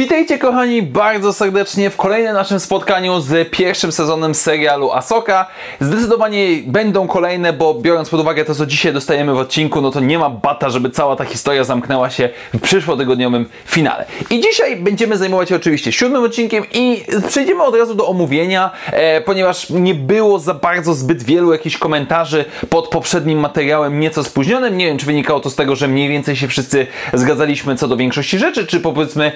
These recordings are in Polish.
Witajcie kochani bardzo serdecznie w kolejnym naszym spotkaniu z pierwszym sezonem serialu Asoka. Zdecydowanie będą kolejne, bo biorąc pod uwagę to, co dzisiaj dostajemy w odcinku, no to nie ma bata, żeby cała ta historia zamknęła się w przyszłotygodniowym finale. I dzisiaj będziemy zajmować się oczywiście siódmym odcinkiem i przejdziemy od razu do omówienia, e, ponieważ nie było za bardzo zbyt wielu jakichś komentarzy pod poprzednim materiałem, nieco spóźnionym. Nie wiem, czy wynikało to z tego, że mniej więcej się wszyscy zgadzaliśmy co do większości rzeczy, czy powiedzmy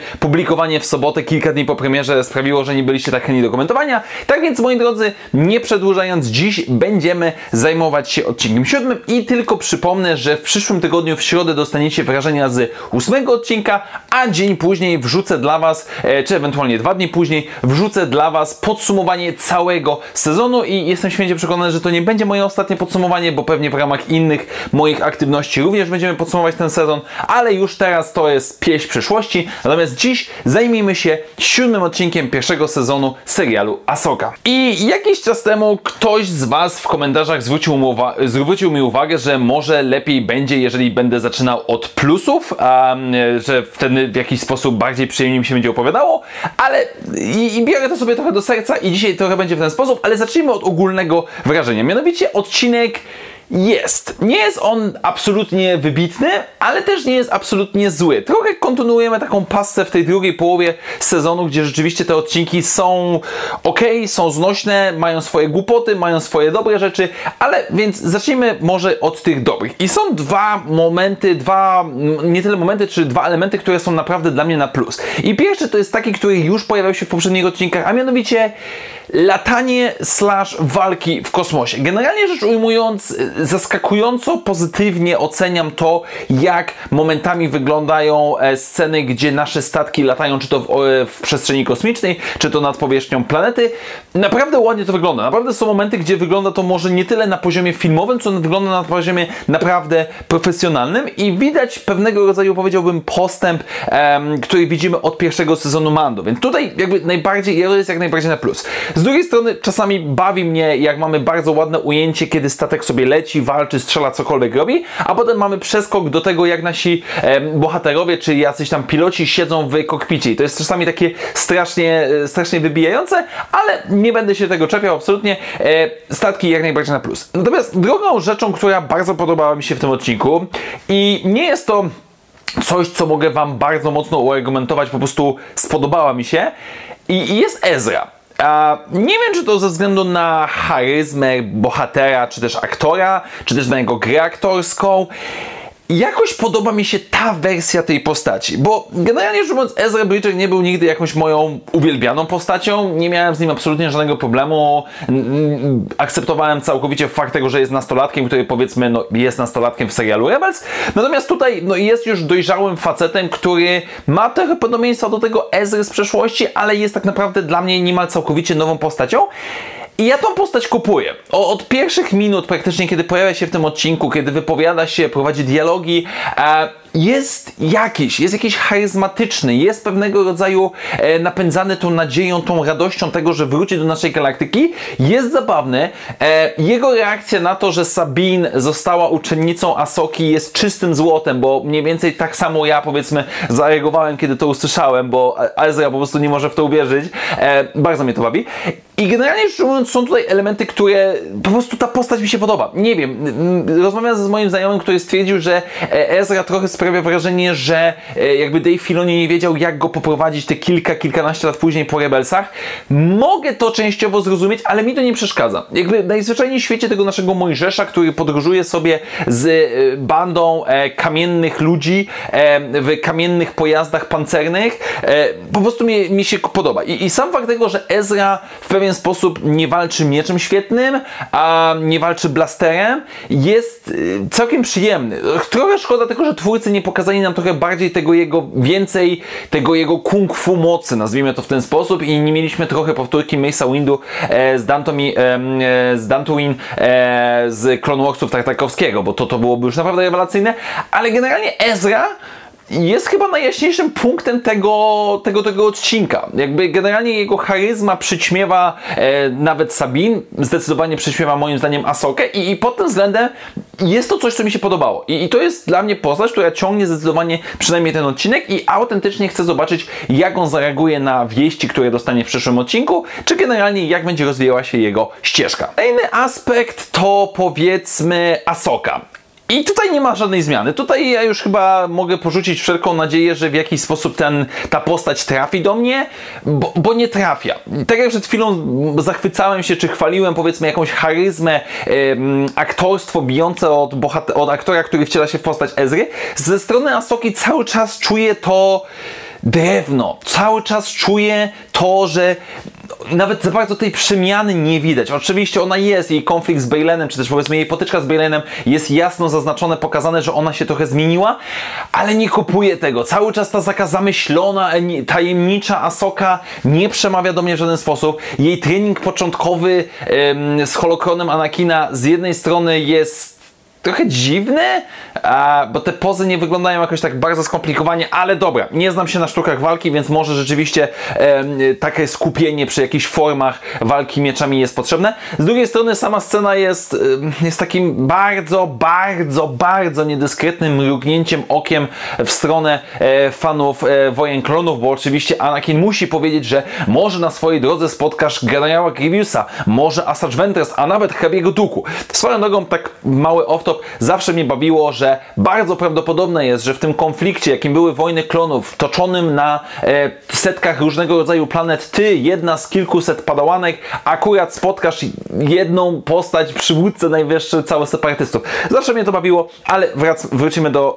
w sobotę, kilka dni po premierze sprawiło, że nie byliście tak chętni do komentowania. Tak więc, moi drodzy, nie przedłużając, dziś będziemy zajmować się odcinkiem siódmym i tylko przypomnę, że w przyszłym tygodniu w środę dostaniecie wrażenia z ósmego odcinka, a dzień później wrzucę dla Was, e, czy ewentualnie dwa dni później, wrzucę dla Was podsumowanie całego sezonu i jestem święcie przekonany, że to nie będzie moje ostatnie podsumowanie, bo pewnie w ramach innych moich aktywności również będziemy podsumować ten sezon, ale już teraz to jest pieśń przyszłości. Natomiast dziś zajmijmy się siódmym odcinkiem pierwszego sezonu serialu Asoka. I jakiś czas temu ktoś z Was w komentarzach zwrócił uwa- zwrócił mi uwagę, że może lepiej będzie, jeżeli będę zaczynał od plusów, a, że wtedy w jakiś sposób bardziej przyjemnie mi się będzie opowiadało, ale i, i biorę to sobie trochę do serca i dzisiaj trochę będzie w ten sposób, ale zacznijmy od ogólnego wrażenia. Mianowicie odcinek jest. Nie jest on absolutnie wybitny, ale też nie jest absolutnie zły. Trochę kontynuujemy taką pasę w tej drugiej połowie sezonu, gdzie rzeczywiście te odcinki są ok, są znośne, mają swoje głupoty, mają swoje dobre rzeczy, ale więc zacznijmy może od tych dobrych. I są dwa momenty, dwa, nie tyle momenty, czy dwa elementy, które są naprawdę dla mnie na plus. I pierwszy to jest taki, który już pojawiał się w poprzednich odcinkach, a mianowicie latanie slash walki w kosmosie. Generalnie rzecz ujmując, zaskakująco pozytywnie oceniam to, jak momentami wyglądają e, sceny, gdzie nasze statki latają, czy to w, e, w przestrzeni kosmicznej, czy to nad powierzchnią planety. Naprawdę ładnie to wygląda. Naprawdę są momenty, gdzie wygląda to może nie tyle na poziomie filmowym, co wygląda na poziomie naprawdę profesjonalnym i widać pewnego rodzaju, powiedziałbym, postęp, em, który widzimy od pierwszego sezonu Mando. Więc tutaj jakby najbardziej, to jest jak najbardziej na plus. Z drugiej strony czasami bawi mnie, jak mamy bardzo ładne ujęcie, kiedy statek sobie leci, walczy, strzela, cokolwiek robi, a potem mamy przeskok do tego, jak nasi em, bohaterowie, czy jacyś tam piloci siedzą w kokpicie. I to jest czasami takie strasznie, e, strasznie wybijające, ale nie będę się tego czepiał, absolutnie. E, statki jak najbardziej na plus. Natomiast drugą rzeczą, która bardzo podobała mi się w tym odcinku i nie jest to coś, co mogę Wam bardzo mocno uargumentować, po prostu spodobała mi się i, i jest Ezra. A nie wiem, czy to ze względu na charyzmę bohatera, czy też aktora, czy też na jego grę aktorską. Jakoś podoba mi się ta wersja tej postaci, bo generalnie rzecz biorąc Ezra Bridger nie był nigdy jakąś moją uwielbianą postacią, nie miałem z nim absolutnie żadnego problemu, akceptowałem całkowicie fakt tego, że jest nastolatkiem, który powiedzmy no, jest nastolatkiem w serialu Rebels, natomiast tutaj no, jest już dojrzałym facetem, który ma trochę podobieństwa do tego Ezry z przeszłości, ale jest tak naprawdę dla mnie niemal całkowicie nową postacią. I ja tą postać kupuję. O, od pierwszych minut praktycznie, kiedy pojawia się w tym odcinku, kiedy wypowiada się, prowadzi dialogi, e, jest jakiś, jest jakiś charyzmatyczny, jest pewnego rodzaju e, napędzany tą nadzieją, tą radością tego, że wróci do naszej galaktyki. Jest zabawny. E, jego reakcja na to, że Sabine została uczennicą Asoki jest czystym złotem, bo mniej więcej tak samo ja powiedzmy zareagowałem, kiedy to usłyszałem, bo Ezra po prostu nie może w to uwierzyć. E, bardzo mnie to bawi. I generalnie rzecz ujmując, są tutaj elementy, które po prostu ta postać mi się podoba. Nie wiem, rozmawiałem z moim znajomym, który stwierdził, że e, Ezra trochę sprawia wrażenie, że e, jakby Dave Filoni nie wiedział, jak go poprowadzić te kilka, kilkanaście lat później po Rebelsach. Mogę to częściowo zrozumieć, ale mi to nie przeszkadza. Jakby najzwyczajniej w świecie tego naszego Mojżesza, który podróżuje sobie z e, bandą kamiennych ludzi w kamiennych pojazdach pancernych, po prostu mi, mi się podoba. I, I sam fakt tego, że Ezra w pewien sposób nie walczy mieczem świetnym, a nie walczy blasterem, jest y, całkiem przyjemny. Trochę szkoda tego, że twórcy nie pokazali nam trochę bardziej tego jego, więcej tego jego kung fu mocy, nazwijmy to w ten sposób i nie mieliśmy trochę powtórki Mace'a Windu e, z Dantomi, e, e, z Dantooine e, z Clone Warsów Tartakowskiego, bo to, to byłoby już naprawdę rewelacyjne, ale generalnie Ezra jest chyba najjaśniejszym punktem tego, tego, tego odcinka. Jakby generalnie jego charyzma przyćmiewa e, nawet Sabin, zdecydowanie przyćmiewa moim zdaniem Asokę i, i pod tym względem jest to coś, co mi się podobało. I, I, to jest dla mnie postać, która ciągnie zdecydowanie przynajmniej ten odcinek i autentycznie chcę zobaczyć, jak on zareaguje na wieści, które dostanie w przyszłym odcinku, czy generalnie jak będzie rozwijała się jego ścieżka. Kolejny aspekt to powiedzmy Asoka. I tutaj nie ma żadnej zmiany. Tutaj ja już chyba mogę porzucić wszelką nadzieję, że w jakiś sposób ten, ta postać trafi do mnie, bo, bo nie trafia. Tak jak przed chwilą zachwycałem się, czy chwaliłem powiedzmy jakąś charyzmę, aktorstwo bijące od, od aktora, który wciela się w postać Ezry, ze strony Asoki cały czas czuję to drewno. Cały czas czuję to, że nawet za bardzo tej przemiany nie widać. Oczywiście ona jest, jej konflikt z Balenem, czy też powiedzmy jej potyczka z Balenem jest jasno zaznaczone, pokazane, że ona się trochę zmieniła, ale nie kupuję tego. Cały czas ta taka zamyślona, tajemnicza Asoka nie przemawia do mnie w żaden sposób. Jej trening początkowy ym, z holokronem Anakina z jednej strony jest trochę dziwne, bo te pozy nie wyglądają jakoś tak bardzo skomplikowanie, ale dobra, nie znam się na sztukach walki, więc może rzeczywiście takie skupienie przy jakichś formach walki mieczami jest potrzebne. Z drugiej strony sama scena jest, jest takim bardzo, bardzo, bardzo niedyskretnym mrugnięciem okiem w stronę e, fanów e, Wojen Klonów, bo oczywiście Anakin musi powiedzieć, że może na swojej drodze spotkasz generała Grievousa, może Asajj Ventress, a nawet hrabiego Duku. Swoją drogą tak mały off zawsze mnie bawiło, że bardzo prawdopodobne jest, że w tym konflikcie, jakim były wojny klonów, toczonym na e, setkach różnego rodzaju planet, ty, jedna z kilkuset padałanek, akurat spotkasz jedną postać, przywódcę najwyższy całych separatystów. Zawsze mnie to bawiło, ale wrac, wrócimy do...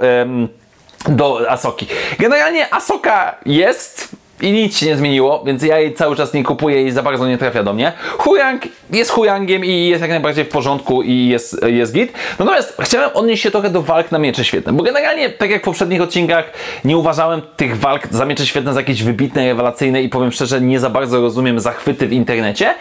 do Asoki. Generalnie Asoka jest i nic się nie zmieniło, więc ja jej cały czas nie kupuję i za bardzo nie trafia do mnie. Huyang jest Huyangiem i jest jak najbardziej w porządku i jest, jest git. Natomiast chciałem odnieść się trochę do walk na miecze świetne, bo generalnie, tak jak w poprzednich odcinkach, nie uważałem tych walk za miecze świetne za jakieś wybitne, rewelacyjne i powiem szczerze, nie za bardzo rozumiem zachwyty w internecie.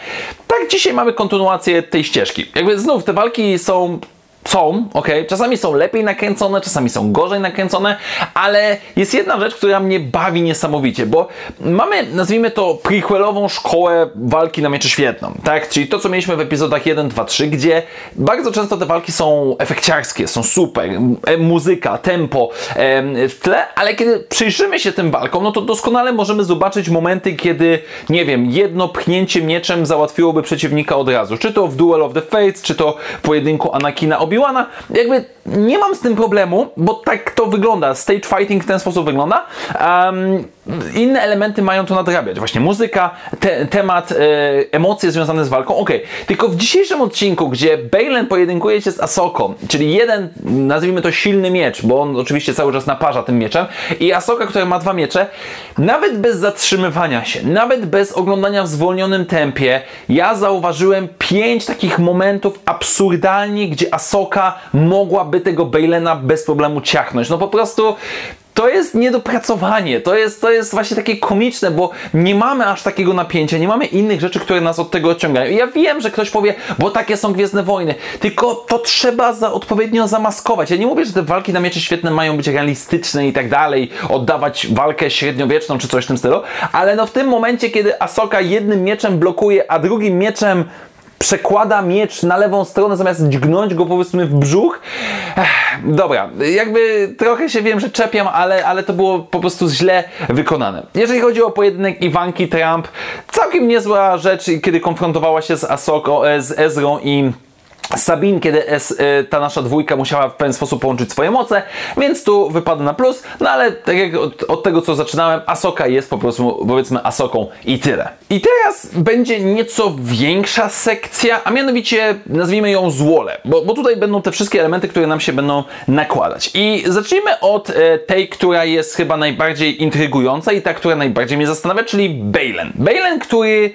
Tak dzisiaj mamy kontynuację tej ścieżki. Jakby znów te walki są są, ok, czasami są lepiej nakręcone, czasami są gorzej nakręcone, ale jest jedna rzecz, która mnie bawi niesamowicie, bo mamy, nazwijmy to, prequelową szkołę walki na mieczy świetną, tak? Czyli to, co mieliśmy w epizodach 1, 2, 3, gdzie bardzo często te walki są efekciarskie, są super, e, muzyka, tempo e, w tle, ale kiedy przyjrzymy się tym walkom, no to doskonale możemy zobaczyć momenty, kiedy, nie wiem, jedno pchnięcie mieczem załatwiłoby przeciwnika od razu. Czy to w Duel of the Fates, czy to w pojedynku Anakina Obi-Wana, jakby nie mam z tym problemu, bo tak to wygląda. Stage fighting w ten sposób wygląda. Um, inne elementy mają to nadrabiać. Właśnie muzyka, te, temat, e, emocje związane z walką. Ok, tylko w dzisiejszym odcinku, gdzie Balen pojedynkuje się z Asoką, czyli jeden, nazwijmy to silny miecz, bo on oczywiście cały czas naparza tym mieczem, i Asoka, która ma dwa miecze, nawet bez zatrzymywania się, nawet bez oglądania w zwolnionym tempie, ja zauważyłem pięć takich momentów absurdalnie, gdzie Asoka mogłaby tego Balena bez problemu ciachnąć. No po prostu to jest niedopracowanie, to jest, to jest właśnie takie komiczne, bo nie mamy aż takiego napięcia, nie mamy innych rzeczy, które nas od tego odciągają. I ja wiem, że ktoś powie, bo takie są Gwiezdne Wojny, tylko to trzeba za, odpowiednio zamaskować. Ja nie mówię, że te walki na miecze świetne mają być realistyczne i tak dalej, oddawać walkę średniowieczną czy coś w tym stylu, ale no w tym momencie, kiedy Asoka jednym mieczem blokuje, a drugim mieczem przekłada miecz na lewą stronę zamiast dźgnąć go powiedzmy w brzuch. Ech, dobra, jakby trochę się wiem, że czepiam, ale, ale to było po prostu źle wykonane. Jeżeli chodzi o pojedynek Iwanki Trump, całkiem niezła rzecz, kiedy konfrontowała się z Asoko, z Ezrą i Sabin, kiedy y, ta nasza dwójka musiała w pewien sposób połączyć swoje moce, więc tu wypada na plus, no ale tak jak od, od, tego co zaczynałem, Asoka jest po prostu powiedzmy Asoką i tyle. I teraz będzie nieco większa sekcja, a mianowicie nazwijmy ją złole, bo, bo tutaj będą te wszystkie elementy, które nam się będą nakładać. I zacznijmy od e, tej, która jest chyba najbardziej intrygująca i ta, która najbardziej mnie zastanawia, czyli Balen. Balen, który,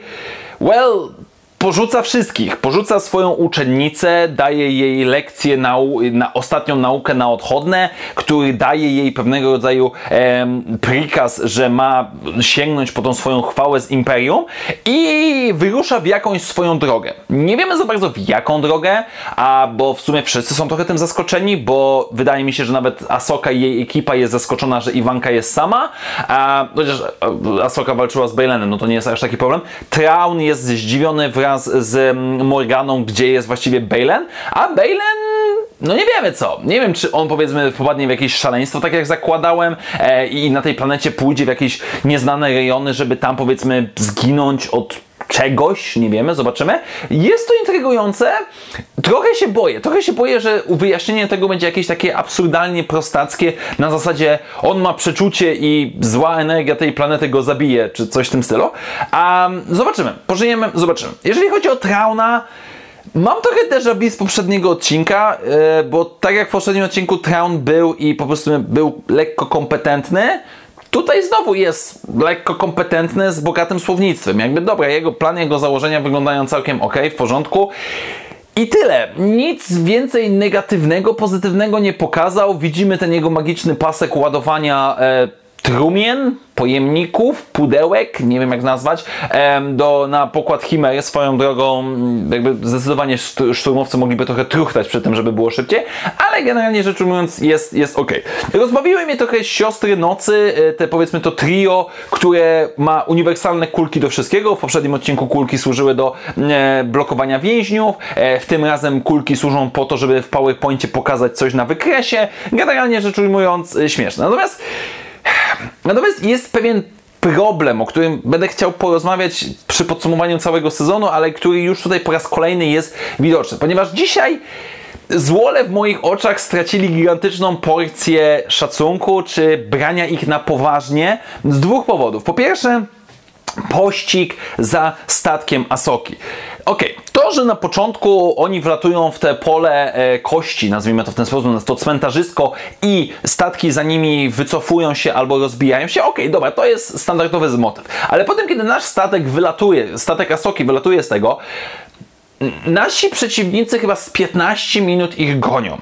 well, porzuca wszystkich. Porzuca swoją uczennicę, daje jej lekcję, na ostatnią naukę na odchodne, który daje jej pewnego rodzaju em, prikaz, że ma sięgnąć po tą swoją chwałę z Imperium i wyrusza w jakąś swoją drogę. Nie wiemy za bardzo w jaką drogę, a bo w sumie wszyscy są trochę tym zaskoczeni, bo wydaje mi się, że nawet Asoka i jej ekipa jest zaskoczona, że Iwanka jest sama, a chociaż Asoka walczyła z Bailenem, no to nie jest aż taki problem. Traun jest zdziwiony z Morganą, gdzie jest właściwie Bailen, a Bailen no nie wiemy co. Nie wiem, czy on powiedzmy popadnie w jakieś szaleństwo, tak jak zakładałem e, i na tej planecie pójdzie w jakieś nieznane rejony, żeby tam powiedzmy zginąć od czegoś, nie wiemy, zobaczymy. Jest to intrygujące. Trochę się boję, trochę się boję, że wyjaśnienie tego będzie jakieś takie absurdalnie prostackie, na zasadzie on ma przeczucie i zła energia tej planety go zabije, czy coś w tym stylu. A zobaczymy, pożyjemy, zobaczymy. Jeżeli chodzi o Trauna, Mam trochę déjà vu z poprzedniego odcinka, yy, bo tak jak w poprzednim odcinku Traun był i po prostu był lekko kompetentny, tutaj znowu jest lekko kompetentny z bogatym słownictwem. Jakby dobra, jego plan, jego założenia wyglądają całkiem ok, w porządku. I tyle. Nic więcej negatywnego, pozytywnego nie pokazał. Widzimy ten jego magiczny pasek ładowania e, trumien, pojemników, pudełek, nie wiem jak nazwać, do, na pokład Chimery swoją drogą, jakby zdecydowanie szturmowcy mogliby trochę truchtać przy tym, żeby było szybciej, ale generalnie rzecz ujmując jest, jest ok. Rozbawiły mnie trochę siostry nocy, e, te powiedzmy to trio, które ma uniwersalne kulki do wszystkiego. W poprzednim odcinku kulki służyły do e, blokowania więźniów, e, w tym razem kulki służą po to, żeby w PowerPoincie pokazać coś na wykresie. Generalnie rzecz ujmując śmieszne. Natomiast Natomiast jest pewien problem, o którym będę chciał porozmawiać przy podsumowaniu całego sezonu, ale który już tutaj po raz kolejny jest widoczny, ponieważ dzisiaj Złole w moich oczach stracili gigantyczną porcję szacunku czy brania ich na poważnie z dwóch powodów. Po pierwsze, pościg za statkiem Asoki. Okej, okay. to, że na początku oni wlatują w te pole e, kości, nazwijmy to w ten sposób, to cmentarzysko i statki za nimi wycofują się albo rozbijają się, okej, okay, dobra, to jest standardowy motyw. Ale potem, kiedy nasz statek wylatuje, statek Asoki wylatuje z tego, nasi przeciwnicy chyba z 15 minut ich gonią.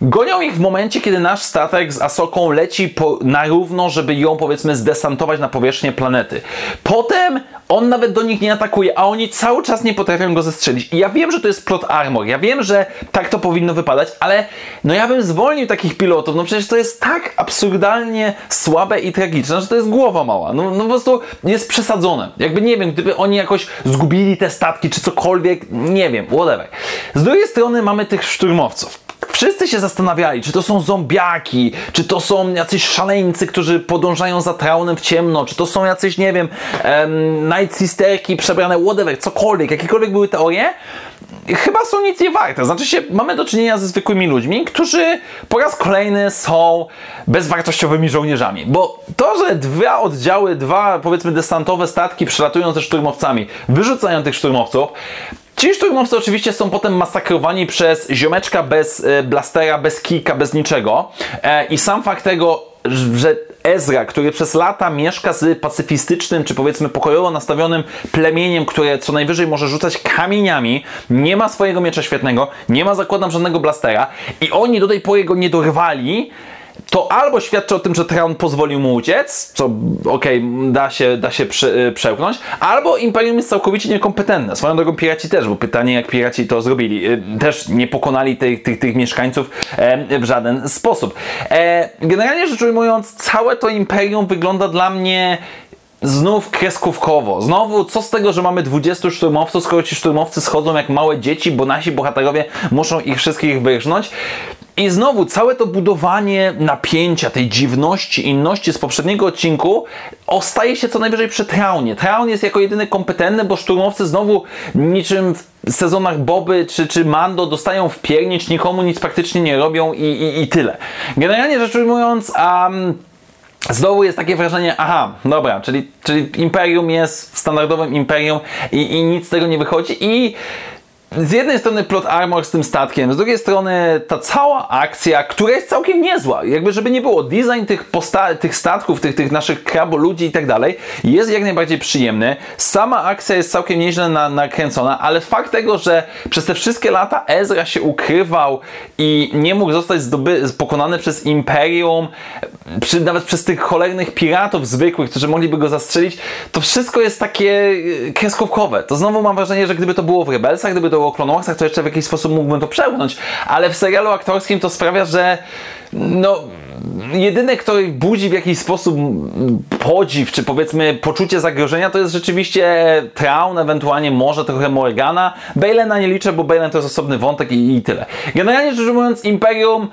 Gonią ich w momencie, kiedy nasz statek z Asoką leci po, na równo, żeby ją powiedzmy zdesantować na powierzchnię planety. Potem on nawet do nich nie atakuje, a oni cały czas nie potrafią go zestrzelić. I ja wiem, że to jest plot armor, ja wiem, że tak to powinno wypadać, ale no ja bym zwolnił takich pilotów, no przecież to jest tak absurdalnie słabe i tragiczne, że to jest głowa mała. No, no po prostu jest przesadzone. Jakby nie wiem, gdyby oni jakoś zgubili te statki, czy cokolwiek, nie wiem, whatever. Z drugiej strony mamy tych szturmowców. Wszyscy się zastanawiali, czy to są zombiaki, czy to są jacyś szaleńcy, którzy podążają za traunem w ciemno, czy to są jacyś, nie wiem, um, Night Sisterki przebrane, whatever, cokolwiek, jakiekolwiek były teorie, chyba są nic nie warte. Znaczy się, mamy do czynienia ze zwykłymi ludźmi, którzy po raz kolejny są bezwartościowymi żołnierzami. Bo to, że dwa oddziały, dwa powiedzmy desantowe statki przelatują ze szturmowcami, wyrzucają tych szturmowców, Ci szturmowcy oczywiście są potem masakrowani przez ziomeczka bez e, blastera, bez kijka, bez niczego. E, I sam fakt tego, że Ezra, który przez lata mieszka z pacyfistycznym, czy powiedzmy pokojowo nastawionym plemieniem, które co najwyżej może rzucać kamieniami, nie ma swojego miecza świetnego, nie ma zakładam żadnego blastera i oni do tej pory go nie dorwali, to albo świadczy o tym, że Traun pozwolił mu uciec, co okej, okay, da się, da się prze, y, przełknąć, albo Imperium jest całkowicie niekompetentne. Swoją drogą piraci też, bo pytanie jak piraci to zrobili. Y, też nie pokonali tych, tych, tych mieszkańców w żaden sposób. E, generalnie rzecz ujmując, całe to Imperium wygląda dla mnie znów kreskówkowo. Znowu, co z tego, że mamy 20 szturmowców, skoro ci szturmowcy schodzą jak małe dzieci, bo nasi bohaterowie muszą ich wszystkich wyrżnąć. I znowu całe to budowanie napięcia, tej dziwności, inności z poprzedniego odcinku ostaje się co najwyżej przy Traunie. Traun jest jako jedyny kompetentny, bo szturmowcy znowu niczym w sezonach Boby czy, czy Mando dostają w piernicz, nikomu nic praktycznie nie robią i, i, i tyle. Generalnie rzecz ujmując, um, Znowu jest takie wrażenie, aha, dobra, czyli, czyli imperium jest standardowym imperium i, i nic z tego nie wychodzi i z jednej strony plot armor z tym statkiem, z drugiej strony ta cała akcja, która jest całkiem niezła. Jakby żeby nie było, design tych, posta- tych statków, tych, tych naszych kraboludzi i tak dalej jest jak najbardziej przyjemny. Sama akcja jest całkiem nieźle na, nakręcona, ale fakt tego, że przez te wszystkie lata Ezra się ukrywał i nie mógł zostać zdoby- pokonany przez Imperium, przy, nawet przez tych cholernych piratów zwykłych, którzy mogliby go zastrzelić, to wszystko jest takie e, kreskówkowe. To znowu mam wrażenie, że gdyby to było w Rebelsach, gdyby to w Clone to jeszcze w jakiś sposób mógłbym to przełknąć, ale w serialu aktorskim to sprawia, że no jedyne, kto budzi w jakiś sposób podziw, czy powiedzmy poczucie zagrożenia, to jest rzeczywiście Traun, ewentualnie może trochę Morgana. Balena nie liczę, bo Balen to jest osobny wątek i, i tyle. Generalnie rzecz ujmując, Imperium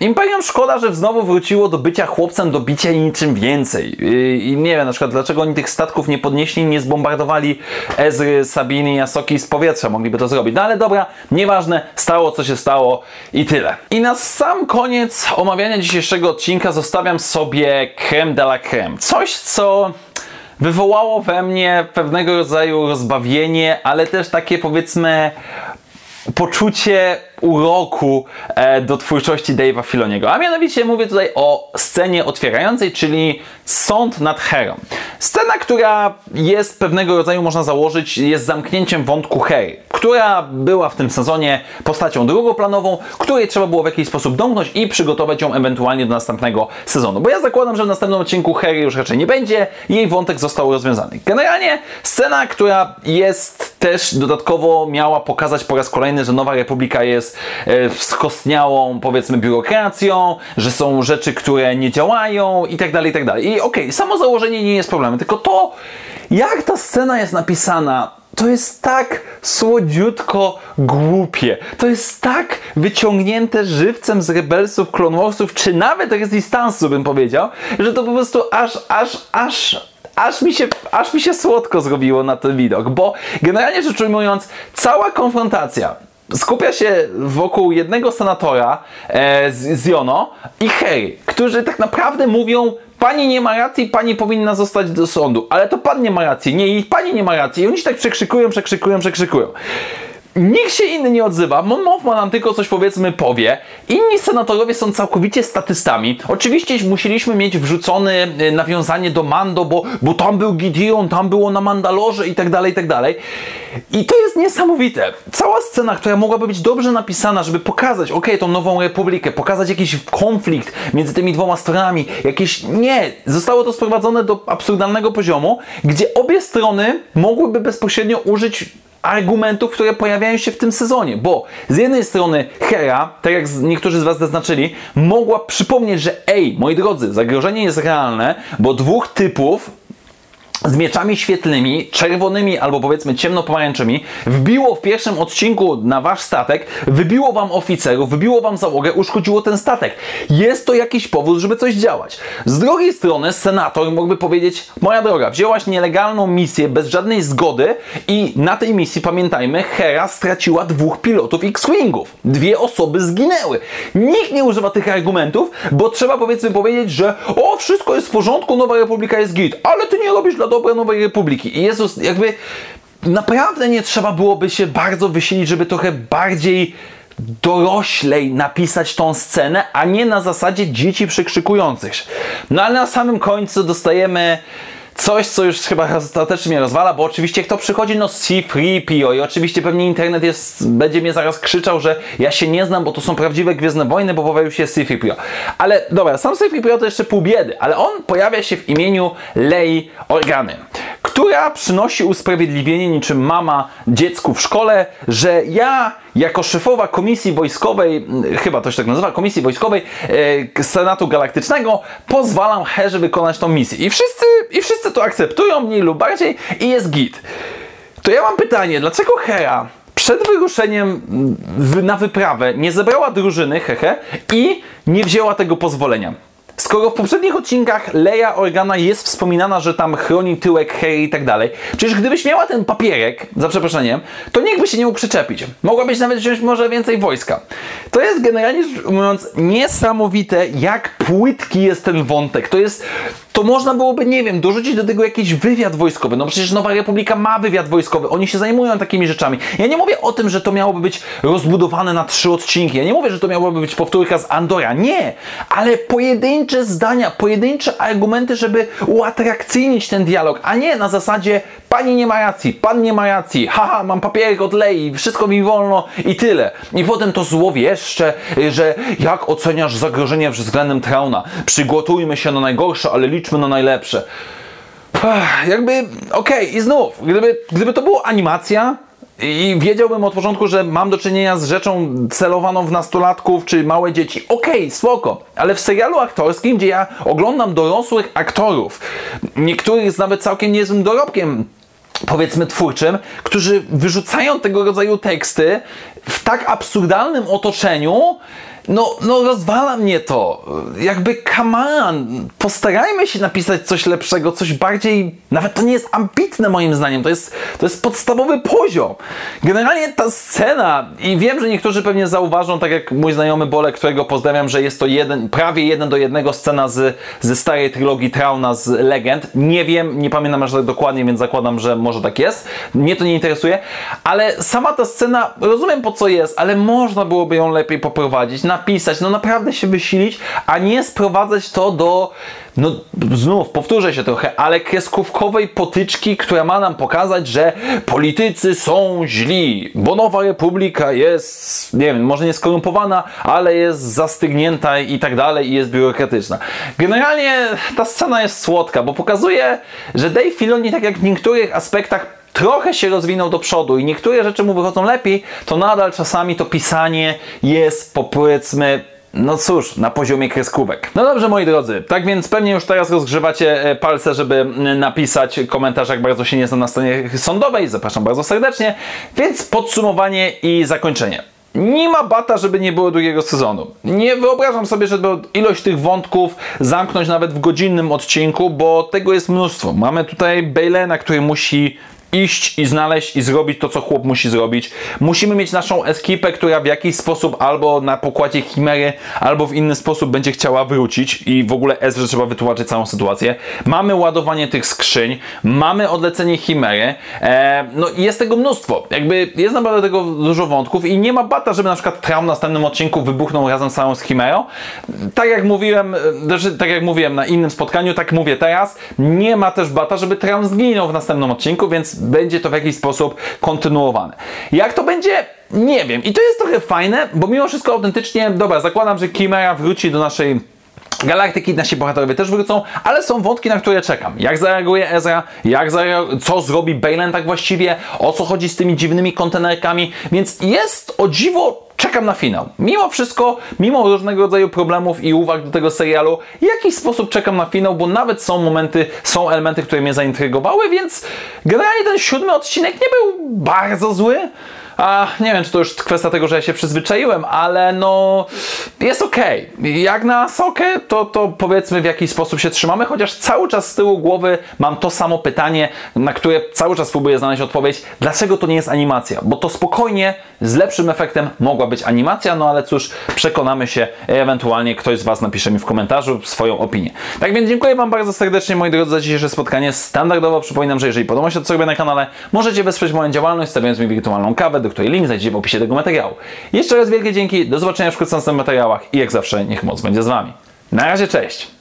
Imperium szkoda, że znowu wróciło do bycia chłopcem, do bicia niczym więcej. I, I, nie wiem na przykład, dlaczego oni tych statków nie podnieśli, nie zbombardowali Ezry, Sabiny i Asoki z powietrza. Mogliby to zrobić. No ale dobra, nieważne, stało co się stało i tyle. I na sam koniec omawiania dzisiejszego odcinka zostawiam sobie creme de la creme. Coś, co wywołało we mnie pewnego rodzaju rozbawienie, ale też takie powiedzmy poczucie uroku e, do twórczości Dave'a Filoniego. A mianowicie mówię tutaj o scenie otwierającej, czyli sąd nad Herą. Scena, która jest pewnego rodzaju, można założyć, jest zamknięciem wątku Hery, która była w tym sezonie postacią drugoplanową, której trzeba było w jakiś sposób domknąć i przygotować ją ewentualnie do następnego sezonu. Bo ja zakładam, że w następnym odcinku Hery już raczej nie będzie, jej wątek został rozwiązany. Generalnie scena, która jest też dodatkowo miała pokazać po raz kolejny, że Nowa Republika jest e, skostniałą, powiedzmy, biurokracją, że są rzeczy, które nie działają i tak dalej, i tak dalej. I okej, okay, samo założenie nie jest problemem, tylko to, jak ta scena jest napisana, to jest tak słodziutko głupie. To jest tak wyciągnięte żywcem z Rebelsów, Clone Warsów, czy nawet Resistance'u bym powiedział, że to po prostu aż, aż, aż aż mi, się, aż mi się słodko zrobiło na ten widok, bo generalnie rzecz ujmując, cała konfrontacja skupia się wokół jednego senatora e, z, z Jono i Harry, którzy tak naprawdę mówią pani nie ma racji, pani powinna zostać do sądu, ale to pan nie ma racji, nie, pani nie ma racji i oni się tak przekrzykują, przekrzykują, przekrzykują. Nikt się inny nie odzywa. Mon Mothman nam tylko coś powiedzmy powie. Inni senatorowie są całkowicie statystami. Oczywiście musieliśmy mieć wrzucone y, nawiązanie do Mando, bo, bo tam był Gideon, tam było na Mandalorze i tak dalej, i tak dalej. I to jest niesamowite. Cała scena, która mogłaby być dobrze napisana, żeby pokazać, ok, tą nową republikę, pokazać jakiś konflikt między tymi dwoma stronami, jakieś... Nie! Zostało to sprowadzone do absurdalnego poziomu, gdzie obie strony mogłyby bezpośrednio użyć argumentów, które pojawiają się w tym sezonie, bo z jednej strony Hera, tak jak niektórzy z Was zaznaczyli, mogła przypomnieć, że ej, moi drodzy, zagrożenie jest realne, bo dwóch typów z mieczami świetlnymi, czerwonymi albo powiedzmy ciemnopomarańczymi, wbiło w pierwszym odcinku na wasz statek, wybiło wam oficerów, wybiło wam załogę, uszkodziło ten statek. Jest to jakiś powód, żeby coś działać. Z drugiej strony senator mógłby powiedzieć, moja droga, wzięłaś nielegalną misję bez żadnej zgody i na tej misji, pamiętajmy, Hera straciła dwóch pilotów X-Wingów. Dwie osoby zginęły. Nikt nie używa tych argumentów, bo trzeba powiedzmy powiedzieć, że o, wszystko jest w porządku, Nowa Republika jest git, ale ty nie robisz dla dobra Nowej Republiki. I Jezus, jakby naprawdę nie trzeba byłoby się bardzo wysilić, żeby trochę bardziej doroślej napisać tą scenę, a nie na zasadzie dzieci przekrzykujących. No ale na samym końcu dostajemy coś, co już chyba ostatecznie mnie rozwala, bo oczywiście kto przychodzi, no C3PO i oczywiście pewnie internet jest, będzie mnie zaraz krzyczał, że ja się nie znam, bo to są prawdziwe Gwiezdne Wojny, bo pojawił się C3PO. Ale dobra, sam C3PO to jeszcze pół biedy, ale on pojawia się w imieniu Lei Organy która przynosi usprawiedliwienie niczym mama dziecku w szkole, że ja jako szefowa komisji wojskowej, mm, chyba to się tak nazywa, komisji wojskowej e, Senatu Galaktycznego, pozwalam Herze wykonać tą misję. I wszyscy, I wszyscy to akceptują, mniej lub bardziej, i jest git. To ja mam pytanie, dlaczego Hera przed wyruszeniem na wyprawę nie zebrała drużyny, hehe, i nie wzięła tego pozwolenia? Skoro w poprzednich odcinkach Leia Organa jest wspominana, że tam chroni tyłek Harry i tak dalej, przecież gdybyś miała ten papierek, za przeproszeniem, to nikt by się nie mógł przyczepić. Mogłabyś nawet wziąć może więcej wojska. to jest generalnie rzecz mówiąc niesamowite, jak płytki jest ten wątek. To jest, to można byłoby, nie wiem, dorzucić do tego jakiś wywiad wojskowy. No przecież Nowa Republika ma wywiad wojskowy, oni się zajmują takimi rzeczami. Ja nie mówię o tym, że to miałoby być rozbudowane na trzy odcinki. Ja nie mówię, że to miałoby być powtórka z Andora. Nie, ale pojedyncze zdania, pojedyncze argumenty, żeby uatrakcyjnić ten dialog, a nie na zasadzie pani nie ma racji, pan nie ma racji, haha, mam papierek od lei, wszystko mi wolno i tyle. I potem to złowieszcze, że jak oceniasz zagrożenie względem Trauna? Przygotujmy się na najgorsze, ale liczmy na najlepsze. Jakby, okej, okay, i znów, gdyby, gdyby to była animacja, i wiedziałbym od początku, że mam do czynienia z rzeczą celowaną w nastolatków czy małe dzieci. Okej, okay, spoko. Ale w serialu aktorskim, gdzie ja oglądam dorosłych aktorów, niektórych z nawet całkiem niezłym dorobkiem, powiedzmy twórczym, którzy wyrzucają tego rodzaju teksty w tak absurdalnym otoczeniu, no, no rozwala mnie to. Jakby come on, postarajmy się napisać coś lepszego, coś bardziej, nawet to nie jest ambitne moim zdaniem, to jest, to jest podstawowy poziom. Generalnie ta scena, i wiem, że niektórzy pewnie zauważą, tak jak mój znajomy Bolek, którego pozdrawiam, że jest to jeden, prawie jeden do jednego scena z, ze starej trylogii Trauna z Legend. Nie wiem, nie pamiętam aż tak dokładnie, więc zakładam, że może tak jest. Mnie to nie interesuje, ale sama ta scena, rozumiem po co jest, ale można byłoby ją lepiej poprowadzić. Na napisać, no naprawdę się wysilić, a nie sprowadzać to do, no znów powtórzę się trochę, ale kreskówkowej potyczki, która ma nam pokazać, że politycy są źli, bo Nowa Republika jest, nie wiem, może nie skorumpowana, ale jest zastygnięta i tak dalej i jest biurokratyczna. Generalnie ta scena jest słodka, bo pokazuje, że Dave Filoni tak jak w niektórych aspektach trochę się rozwinął do przodu i niektóre rzeczy mu wychodzą lepiej, to nadal czasami to pisanie jest powiedzmy no cóż, na poziomie kreskówek. No dobrze, moi drodzy, tak więc pewnie już teraz rozgrzewacie e, palce, żeby napisać komentarz, jak bardzo się nie znam na stronie sądowej. Zapraszam bardzo serdecznie. Więc podsumowanie i zakończenie. Nie ma bata, żeby nie było drugiego sezonu. Nie wyobrażam sobie, żeby ilość tych wątków zamknąć nawet w godzinnym odcinku, bo tego jest mnóstwo. Mamy tutaj Bailena, który musi iść i znaleźć i zrobić to, co chłop musi zrobić. Musimy mieć naszą ekipę, która w jakiś sposób albo na pokładzie chimery, albo w inny sposób będzie chciała wrócić i w ogóle Ezra trzeba wytłumaczyć całą sytuację. Mamy ładowanie tych skrzyń, mamy odlecenie chimery, e, no i jest tego mnóstwo. Jakby jest naprawdę tego dużo wątków i nie ma bata, żeby na przykład Traum w następnym odcinku wybuchnął razem całą z chimerą. Tak jak mówiłem, e, znaczy, tak jak mówiłem na innym spotkaniu, tak mówię teraz, nie ma też bata, żeby Traum zginął w następnym odcinku, więc będzie to w jakiś sposób kontynuowane. Jak to będzie? Nie wiem. I to jest trochę fajne, bo mimo wszystko autentycznie, dobra, zakładam, że Chimera wróci do naszej Galaktyki, nasi bohaterowie też wrócą, ale są wątki, na które czekam. Jak zareaguje Ezra, jak co zrobi Balen tak właściwie, o co chodzi z tymi dziwnymi kontenerkami, więc jest o dziwo czekam na finał. Mimo wszystko, mimo różnego rodzaju problemów i uwag do tego serialu, w jakiś sposób czekam na finał, bo nawet są momenty, są elementy, które mnie zaintrygowały, więc generalnie ten siódmy odcinek nie był bardzo zły. A nie wiem, czy to już kwestia tego, że ja się przyzwyczaiłem, ale no jest okej. Okay. Jak na sokę, to, to powiedzmy w jakiś sposób się trzymamy, chociaż cały czas z tyłu głowy mam to samo pytanie, na które cały czas próbuję znaleźć odpowiedź. Dlaczego to nie jest animacja? Bo to spokojnie, z lepszym efektem mogła być animacja, no ale cóż, przekonamy się, ewentualnie ktoś z Was napisze mi w komentarzu swoją opinię. Tak więc dziękuję Wam bardzo serdecznie, moi drodzy, za dzisiejsze spotkanie. Standardowo przypominam, że jeżeli podoba się to, co robię na kanale, możecie wesprzeć moją działalność, stawiając mi wirtualną kawę, do której link znajdziecie w opisie tego materiału. Jeszcze raz wielkie dzięki, do zobaczenia wkrótce w następnych materiałach i jak zawsze niech moc będzie z Wami. Na razie, cześć!